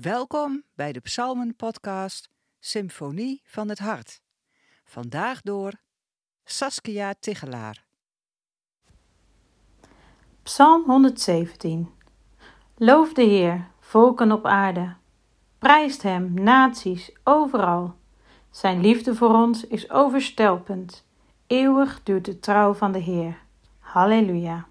Welkom bij de Psalmen-podcast Symfonie van het Hart. Vandaag door Saskia Tigelaar. Psalm 117 Loof de Heer, volken op aarde. Prijst Hem, naties, overal. Zijn liefde voor ons is overstelpend. Eeuwig duurt de trouw van de Heer. Halleluja.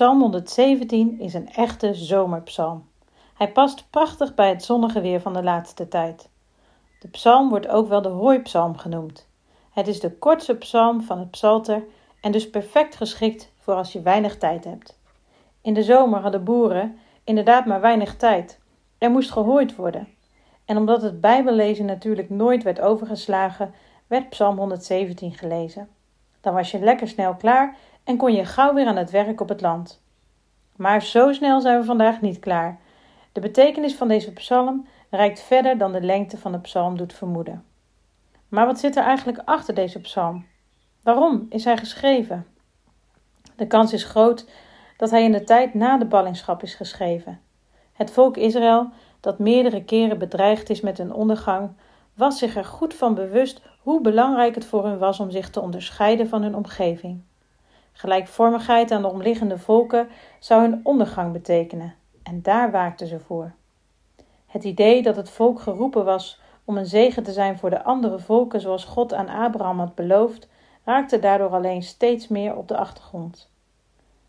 Psalm 117 is een echte zomerpsalm. Hij past prachtig bij het zonnige weer van de laatste tijd. De psalm wordt ook wel de hooipsalm genoemd. Het is de kortste psalm van het psalter en dus perfect geschikt voor als je weinig tijd hebt. In de zomer hadden boeren inderdaad maar weinig tijd. Er moest gehooid worden. En omdat het Bijbellezen natuurlijk nooit werd overgeslagen, werd Psalm 117 gelezen. Dan was je lekker snel klaar en kon je gauw weer aan het werk op het land. Maar zo snel zijn we vandaag niet klaar. De betekenis van deze psalm reikt verder dan de lengte van de psalm doet vermoeden. Maar wat zit er eigenlijk achter deze psalm? Waarom is hij geschreven? De kans is groot dat hij in de tijd na de ballingschap is geschreven. Het volk Israël, dat meerdere keren bedreigd is met een ondergang, was zich er goed van bewust hoe belangrijk het voor hun was om zich te onderscheiden van hun omgeving. Gelijkvormigheid aan de omliggende volken zou hun ondergang betekenen, en daar waakten ze voor. Het idee dat het volk geroepen was om een zegen te zijn voor de andere volken zoals God aan Abraham had beloofd, raakte daardoor alleen steeds meer op de achtergrond.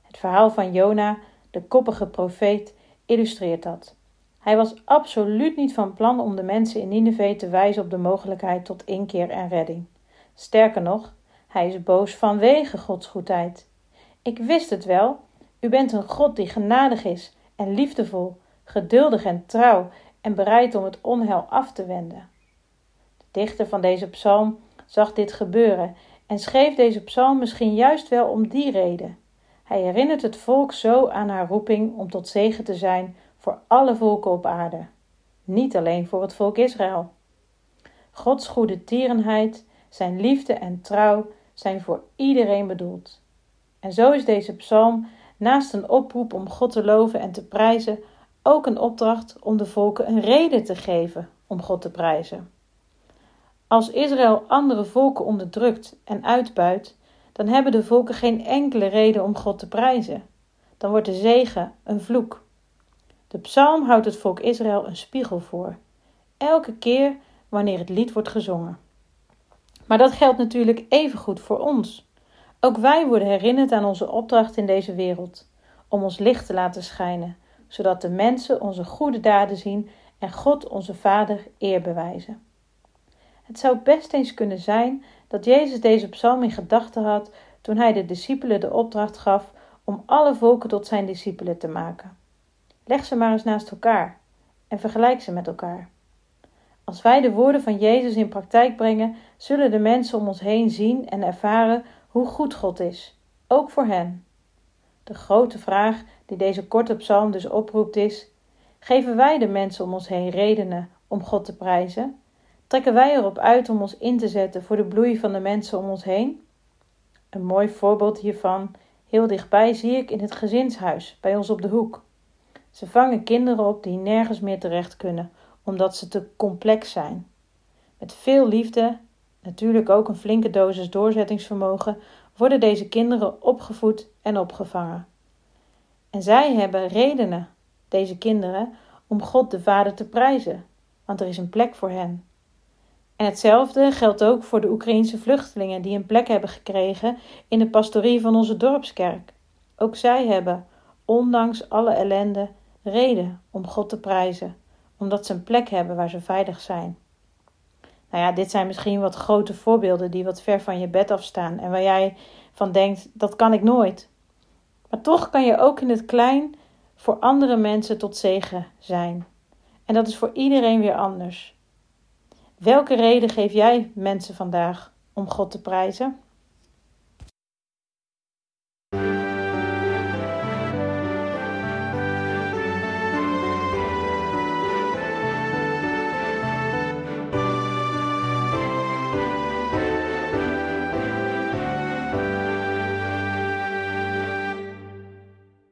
Het verhaal van Jona, de koppige profeet, illustreert dat. Hij was absoluut niet van plan om de mensen in Nineveh te wijzen op de mogelijkheid tot inkeer en redding. Sterker nog, hij is boos vanwege Gods goedheid. Ik wist het wel. U bent een God die genadig is en liefdevol, geduldig en trouw en bereid om het onheil af te wenden. De dichter van deze psalm zag dit gebeuren en schreef deze psalm misschien juist wel om die reden. Hij herinnert het volk zo aan haar roeping om tot zegen te zijn voor alle volken op aarde, niet alleen voor het volk Israël. Gods goede tierenheid, zijn liefde en trouw zijn voor iedereen bedoeld. En zo is deze psalm naast een oproep om God te loven en te prijzen ook een opdracht om de volken een reden te geven om God te prijzen. Als Israël andere volken onderdrukt en uitbuit, dan hebben de volken geen enkele reden om God te prijzen. Dan wordt de zegen een vloek. De psalm houdt het volk Israël een spiegel voor, elke keer wanneer het lied wordt gezongen. Maar dat geldt natuurlijk evengoed voor ons. Ook wij worden herinnerd aan onze opdracht in deze wereld, om ons licht te laten schijnen, zodat de mensen onze goede daden zien en God onze Vader eer bewijzen. Het zou best eens kunnen zijn dat Jezus deze psalm in gedachten had toen hij de discipelen de opdracht gaf om alle volken tot zijn discipelen te maken. Leg ze maar eens naast elkaar en vergelijk ze met elkaar. Als wij de woorden van Jezus in praktijk brengen, zullen de mensen om ons heen zien en ervaren hoe goed God is, ook voor hen. De grote vraag die deze korte psalm dus oproept is: geven wij de mensen om ons heen redenen om God te prijzen? Trekken wij erop uit om ons in te zetten voor de bloei van de mensen om ons heen? Een mooi voorbeeld hiervan, heel dichtbij, zie ik in het gezinshuis bij ons op de hoek. Ze vangen kinderen op die nergens meer terecht kunnen, omdat ze te complex zijn. Met veel liefde, natuurlijk ook een flinke dosis doorzettingsvermogen, worden deze kinderen opgevoed en opgevangen. En zij hebben redenen, deze kinderen, om God de Vader te prijzen, want er is een plek voor hen. En hetzelfde geldt ook voor de Oekraïense vluchtelingen die een plek hebben gekregen in de pastorie van onze dorpskerk. Ook zij hebben, ondanks alle ellende, reden om God te prijzen, omdat ze een plek hebben waar ze veilig zijn. Nou ja, dit zijn misschien wat grote voorbeelden die wat ver van je bed afstaan en waar jij van denkt: dat kan ik nooit. Maar toch kan je ook in het klein voor andere mensen tot zegen zijn. En dat is voor iedereen weer anders. Welke reden geef jij mensen vandaag om God te prijzen?